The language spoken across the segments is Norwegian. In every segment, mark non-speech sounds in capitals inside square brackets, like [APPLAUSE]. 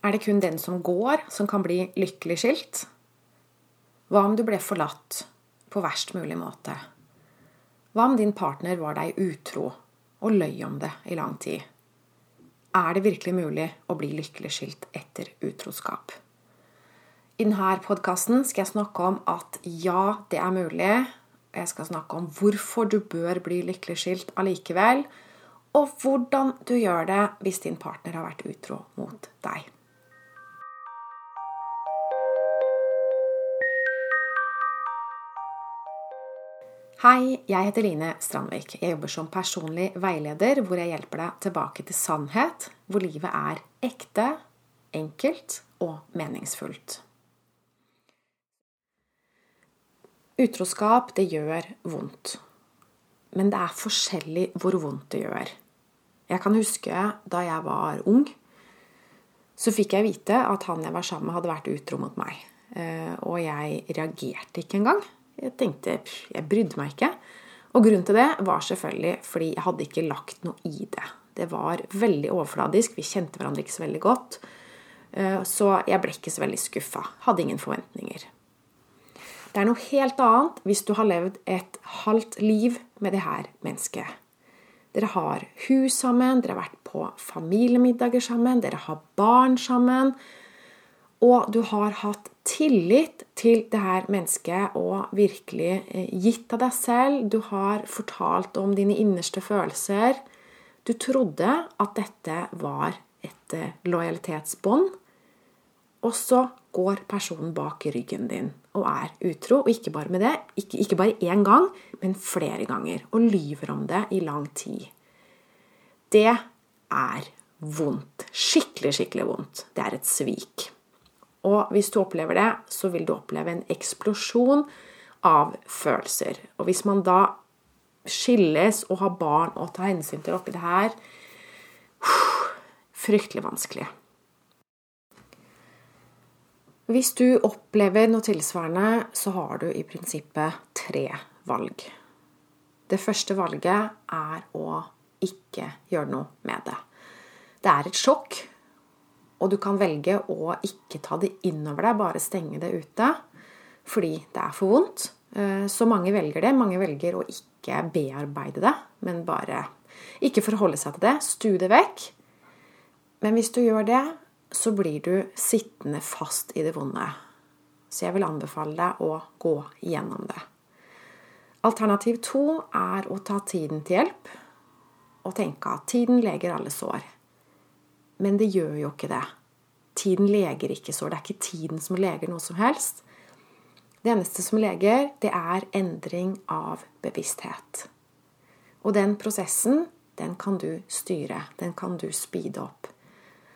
Er det kun den som går, som kan bli lykkelig skilt? Hva om du ble forlatt på verst mulig måte? Hva om din partner var deg utro og løy om det i lang tid? Er det virkelig mulig å bli lykkelig skilt etter utroskap? I denne podkasten skal jeg snakke om at ja, det er mulig. Jeg skal snakke om hvorfor du bør bli lykkelig skilt allikevel. Og hvordan du gjør det hvis din partner har vært utro mot deg. Hei, jeg heter Line Strandvik. Jeg jobber som personlig veileder hvor jeg hjelper deg tilbake til sannhet, hvor livet er ekte, enkelt og meningsfullt. Utroskap, det gjør vondt. Men det er forskjellig hvor vondt det gjør. Jeg kan huske da jeg var ung, så fikk jeg vite at han jeg var sammen med, hadde vært utro mot meg. Eh, og jeg reagerte ikke engang. Jeg tenkte Jeg brydde meg ikke. Og grunnen til det var selvfølgelig fordi jeg hadde ikke lagt noe i det. Det var veldig overfladisk. Vi kjente hverandre ikke så veldig godt. Eh, så jeg ble ikke så veldig skuffa. Hadde ingen forventninger. Det er noe helt annet hvis du har levd et halvt liv med det her mennesket. Dere har hus sammen, dere har vært på familiemiddager sammen, dere har barn sammen. Og du har hatt tillit til det her mennesket og virkelig eh, gitt av deg selv. Du har fortalt om dine innerste følelser. Du trodde at dette var et eh, lojalitetsbånd. Og så går personen bak ryggen din og er utro. Og ikke bare med det, ikke, ikke bare én gang, men flere ganger. Og lyver om det i lang tid. Det er vondt. Skikkelig, skikkelig vondt. Det er et svik. Og hvis du opplever det, så vil du oppleve en eksplosjon av følelser. Og hvis man da skilles og har barn å ta hensyn til oppi det her Fryktelig vanskelig. Hvis du opplever noe tilsvarende, så har du i prinsippet tre valg. Det første valget er å ikke gjøre noe med det. Det er et sjokk, og du kan velge å ikke ta det innover deg, bare stenge det ute. Fordi det er for vondt. Eh, så mange velger det. Mange velger å ikke bearbeide det, men bare ikke forholde seg til det. Stu det vekk. Men hvis du gjør det, så blir du sittende fast i det vonde. Så jeg vil anbefale deg å gå gjennom det. Alternativ to er å ta tiden til hjelp og tenke at tiden leger alle sår. Men det gjør jo ikke det. Tiden leger ikke sår. Det er ikke tiden som leger noe som helst. Det eneste som leger, det er endring av bevissthet. Og den prosessen, den kan du styre. Den kan du speede opp.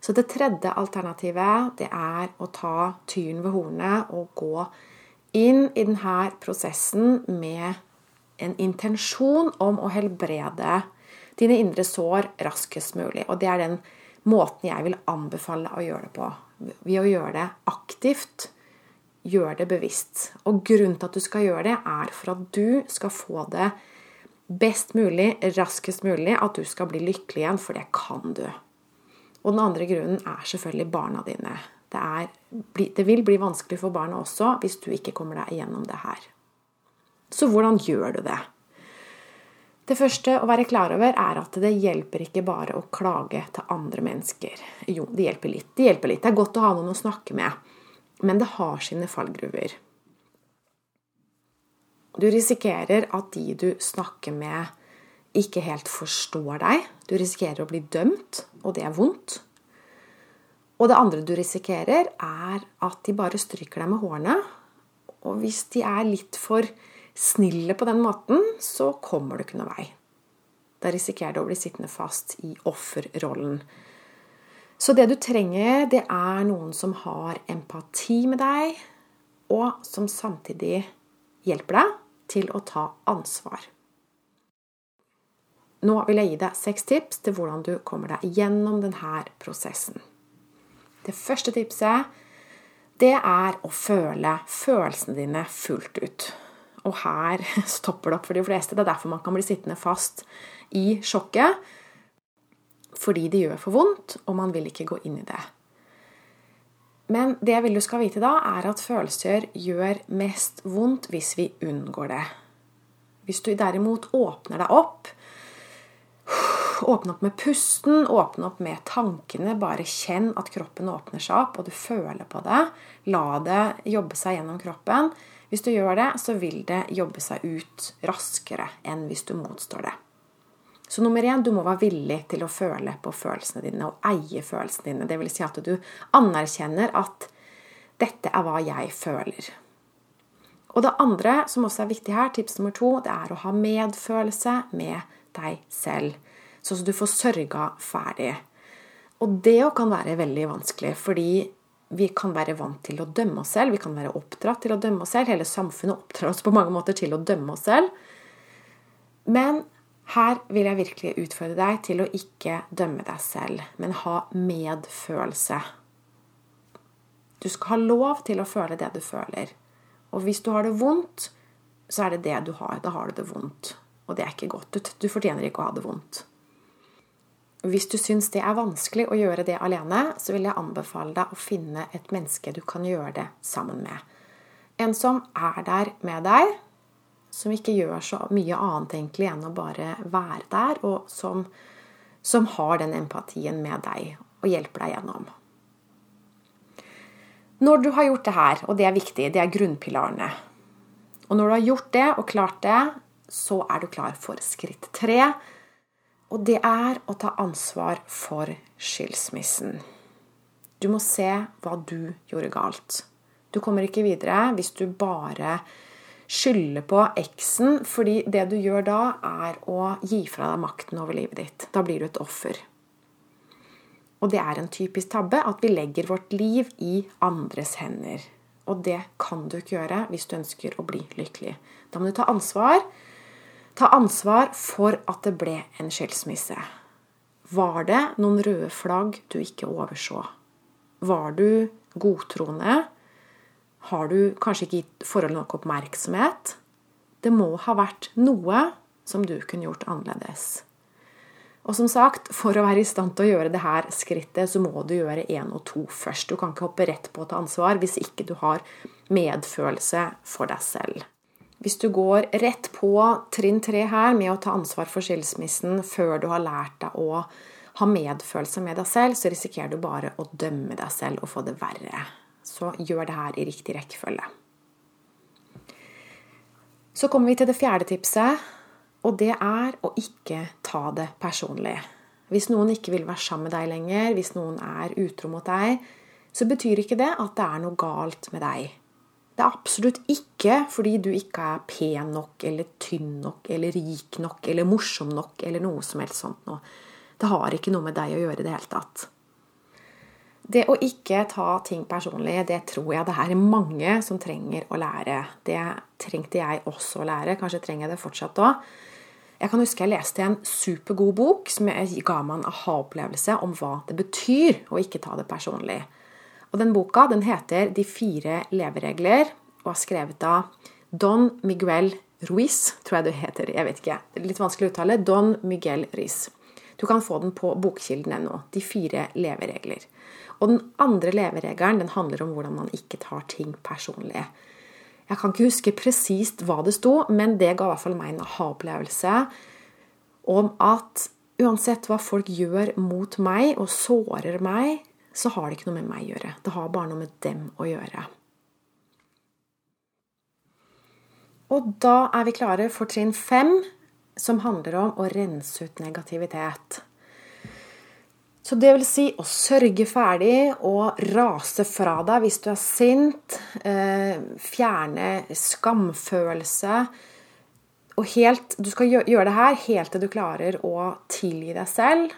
Så det tredje alternativet, det er å ta tyren ved hornet og gå inn i denne prosessen med en intensjon om å helbrede dine indre sår raskest mulig. Og det er den måten jeg vil anbefale å gjøre det på. Ved å gjøre det aktivt, Gjør det bevisst. Og grunnen til at du skal gjøre det, er for at du skal få det best mulig, raskest mulig, at du skal bli lykkelig igjen, for det kan du. Og den andre grunnen er selvfølgelig barna dine. Det, er, det vil bli vanskelig for barna også hvis du ikke kommer deg igjennom det her. Så hvordan gjør du det? Det første å være klar over er at det hjelper ikke bare å klage til andre mennesker. Jo, det hjelper litt. Det hjelper litt. Det er godt å ha noen å snakke med. Men det har sine fallgruver. Du risikerer at de du snakker med, ikke helt forstår deg. Du risikerer å bli dømt, og det er vondt. Og det andre du risikerer, er at de bare stryker deg med hårene. Og hvis de er litt for snille på den måten, så kommer du ikke noen vei. Da risikerer du å bli sittende fast i offerrollen. Så det du trenger, det er noen som har empati med deg, og som samtidig hjelper deg til å ta ansvar. Nå vil jeg gi deg seks tips til hvordan du kommer deg gjennom denne prosessen. Det første tipset det er å føle følelsene dine fullt ut. Og her [LAUGHS] stopper det opp for de fleste. Det er derfor man kan bli sittende fast i sjokket. Fordi det gjør for vondt, og man vil ikke gå inn i det. Men det jeg vil du skal vite da, er at følelser gjør mest vondt hvis vi unngår det. Hvis du derimot åpner deg opp, åpne opp med pusten, åpne opp med tankene, bare kjenn at kroppen åpner seg opp, og du føler på det, la det jobbe seg gjennom kroppen. Hvis du gjør det, så vil det jobbe seg ut raskere enn hvis du motstår det. Så nummer én, du må være villig til å føle på følelsene dine og eie følelsene dine. Det vil si at du anerkjenner at 'dette er hva jeg føler'. Og det andre, som også er viktig her, tips nummer to, det er å ha medfølelse med deg selv. Sånn at du får sørga ferdig. Og det kan være veldig vanskelig, fordi vi kan være vant til å dømme oss selv. Vi kan være oppdratt til å dømme oss selv. Hele samfunnet oppdrar oss på mange måter til å dømme oss selv. Men her vil jeg virkelig utfordre deg til å ikke dømme deg selv, men ha medfølelse. Du skal ha lov til å føle det du føler. Og hvis du har det vondt, så er det det du har. Da har du det vondt. Og det er ikke godt. Du fortjener ikke å ha det vondt. Hvis du syns det er vanskelig å gjøre det alene, så vil jeg anbefale deg å finne et menneske du kan gjøre det sammen med. En som er der med deg, som ikke gjør så mye annet egentlig enn å bare være der, og som, som har den empatien med deg og hjelper deg gjennom. Når du har gjort det her, og det er viktig, det er grunnpilarene Og når du har gjort det og klart det, så er du klar for skritt tre. Og det er å ta ansvar for skilsmissen. Du må se hva du gjorde galt. Du kommer ikke videre hvis du bare skylder på eksen, fordi det du gjør da, er å gi fra deg makten over livet ditt. Da blir du et offer. Og det er en typisk tabbe at vi legger vårt liv i andres hender. Og det kan du ikke gjøre hvis du ønsker å bli lykkelig. Da må du ta ansvar. Ta ansvar for at det ble en skilsmisse. Var det noen røde flagg du ikke overså? Var du godtroende? har du kanskje ikke gitt forholdet nok oppmerksomhet. Det må ha vært noe som du kunne gjort annerledes. Og som sagt, for å være i stand til å gjøre det her skrittet, så må du gjøre én og to først. Du kan ikke hoppe rett på å ta ansvar hvis ikke du har medfølelse for deg selv. Hvis du går rett på trinn tre her med å ta ansvar for skilsmissen før du har lært deg å ha medfølelse med deg selv, så risikerer du bare å dømme deg selv og få det verre. Så gjør det her i riktig rekkefølge. Så kommer vi til det fjerde tipset, og det er å ikke ta det personlig. Hvis noen ikke vil være sammen med deg lenger, hvis noen er utro mot deg, så betyr ikke det at det er noe galt med deg. Det er absolutt ikke fordi du ikke er pen nok eller tynn nok eller rik nok eller morsom nok eller noe som helst sånt noe. Det har ikke noe med deg å gjøre i det hele tatt. Det å ikke ta ting personlig, det tror jeg det er mange som trenger å lære. Det trengte jeg også å lære. Kanskje trenger jeg det fortsatt òg. Jeg kan huske jeg leste en supergod bok som ga meg en aha-opplevelse om hva det betyr å ikke ta det personlig. Og Den boka den heter 'De fire leveregler' og er skrevet av Don Miguel Ruiz, tror jeg det heter. Jeg vet ikke. Litt vanskelig å uttale. Don Miguel Ruiz. Du kan få den på bokkilden.no. De fire leveregler. Og den andre leveregelen den handler om hvordan man ikke tar ting personlig. Jeg kan ikke huske presist hva det sto, men det ga i hvert fall meg en aha-opplevelse om at uansett hva folk gjør mot meg og sårer meg, så har det ikke noe med meg å gjøre. Det har bare noe med dem å gjøre. Og da er vi klare for trinn fem, som handler om å rense ut negativitet. Så det vil si å sørge ferdig og rase fra deg hvis du er sint. Eh, fjerne skamfølelse. Og helt, du skal gjøre det her helt til du klarer å tilgi deg selv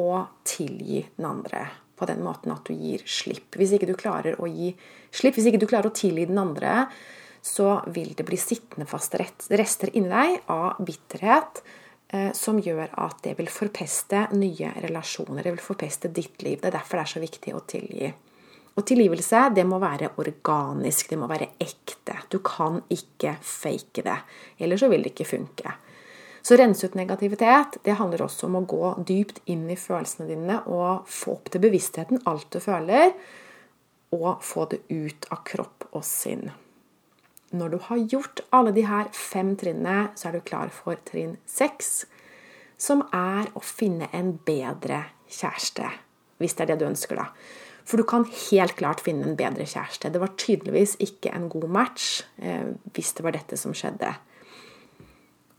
og tilgi den andre. På den måten at du gir slipp. Hvis ikke du klarer å gi slipp, hvis ikke du klarer å tilgi den andre, så vil det bli sittende fast rester inni deg av bitterhet Eh, som gjør at det vil forpeste nye relasjoner. Det vil forpeste ditt liv. Det er derfor det er så viktig å tilgi. Og tilgivelse det må være organisk, det må være ekte. Du kan ikke fake det. Ellers så vil det ikke funke. Så rense ut negativitet det handler også om å gå dypt inn i følelsene dine og få opp til bevisstheten alt du føler. og få det ut av kropp og sinn. Når du har gjort alle de her fem trinnene, så er du klar for trinn seks, som er å finne en bedre kjæreste. Hvis det er det du ønsker, da. For du kan helt klart finne en bedre kjæreste. Det var tydeligvis ikke en god match eh, hvis det var dette som skjedde.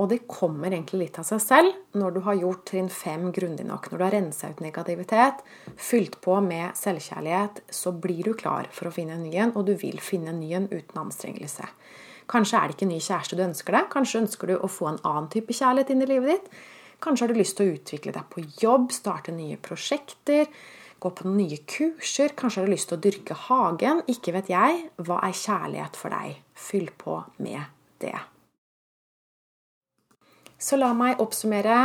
Og det kommer egentlig litt av seg selv når du har gjort trinn fem grundig nok. Når du har rensa ut negativitet, fylt på med selvkjærlighet, så blir du klar for å finne en ny en, og du vil finne en ny en uten anstrengelse. Kanskje er det ikke ny kjæreste du ønsker deg. Kanskje ønsker du å få en annen type kjærlighet inn i livet ditt. Kanskje har du lyst til å utvikle deg på jobb, starte nye prosjekter, gå på nye kurser. Kanskje har du lyst til å dyrke hagen. Ikke vet jeg. Hva er kjærlighet for deg? Fyll på med det. Så la meg oppsummere.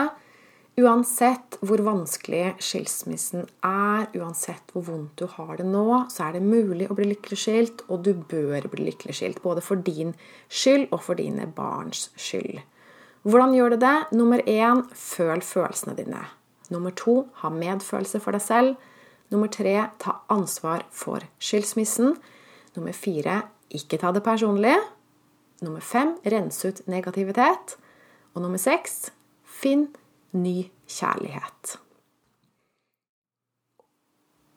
Uansett hvor vanskelig skilsmissen er, uansett hvor vondt du har det nå, så er det mulig å bli lykkelig skilt, og du bør bli lykkelig skilt. Både for din skyld og for dine barns skyld. Hvordan gjør du det? Nummer én føl følelsene dine. Nummer to ha medfølelse for deg selv. Nummer tre ta ansvar for skilsmissen. Nummer fire ikke ta det personlig. Nummer fem rense ut negativitet. Og nummer seks finn ny kjærlighet.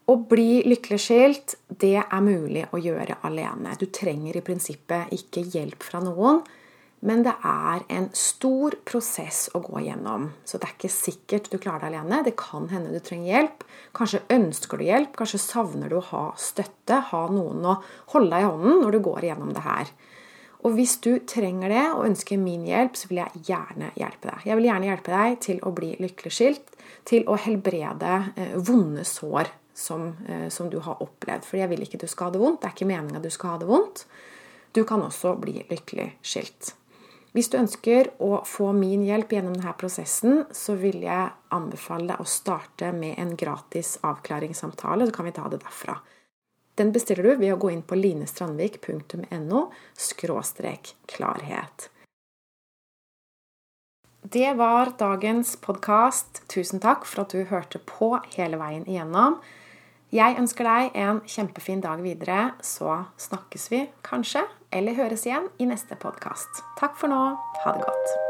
Å bli lykkelig skilt, det er mulig å gjøre alene. Du trenger i prinsippet ikke hjelp fra noen, men det er en stor prosess å gå gjennom. Så det er ikke sikkert du klarer det alene. Det kan hende du trenger hjelp. Kanskje ønsker du hjelp, kanskje savner du å ha støtte, ha noen å holde deg i hånden når du går gjennom det her. Og hvis du trenger det og ønsker min hjelp, så vil jeg gjerne hjelpe deg. Jeg vil gjerne hjelpe deg til å bli lykkelig skilt, til å helbrede eh, vonde sår som, eh, som, du har opplevd. For jeg vil ikke du skal ha det vondt. Det er ikke meninga du skal ha det vondt. Du kan også bli lykkelig skilt. Hvis du ønsker å få min hjelp gjennom denne prosessen, så vil jeg anbefale deg å starte med en gratis avklaringssamtale. Så kan vi ta det derfra. Den bestiller du ved å gå inn på linestrandvik.no klarhet. Det var dagens podkast. Tusen takk for at du hørte på hele veien igjennom. Jeg ønsker deg en kjempefin dag videre, så snakkes vi kanskje, eller høres igjen i neste podkast. Takk for nå. Ha det godt.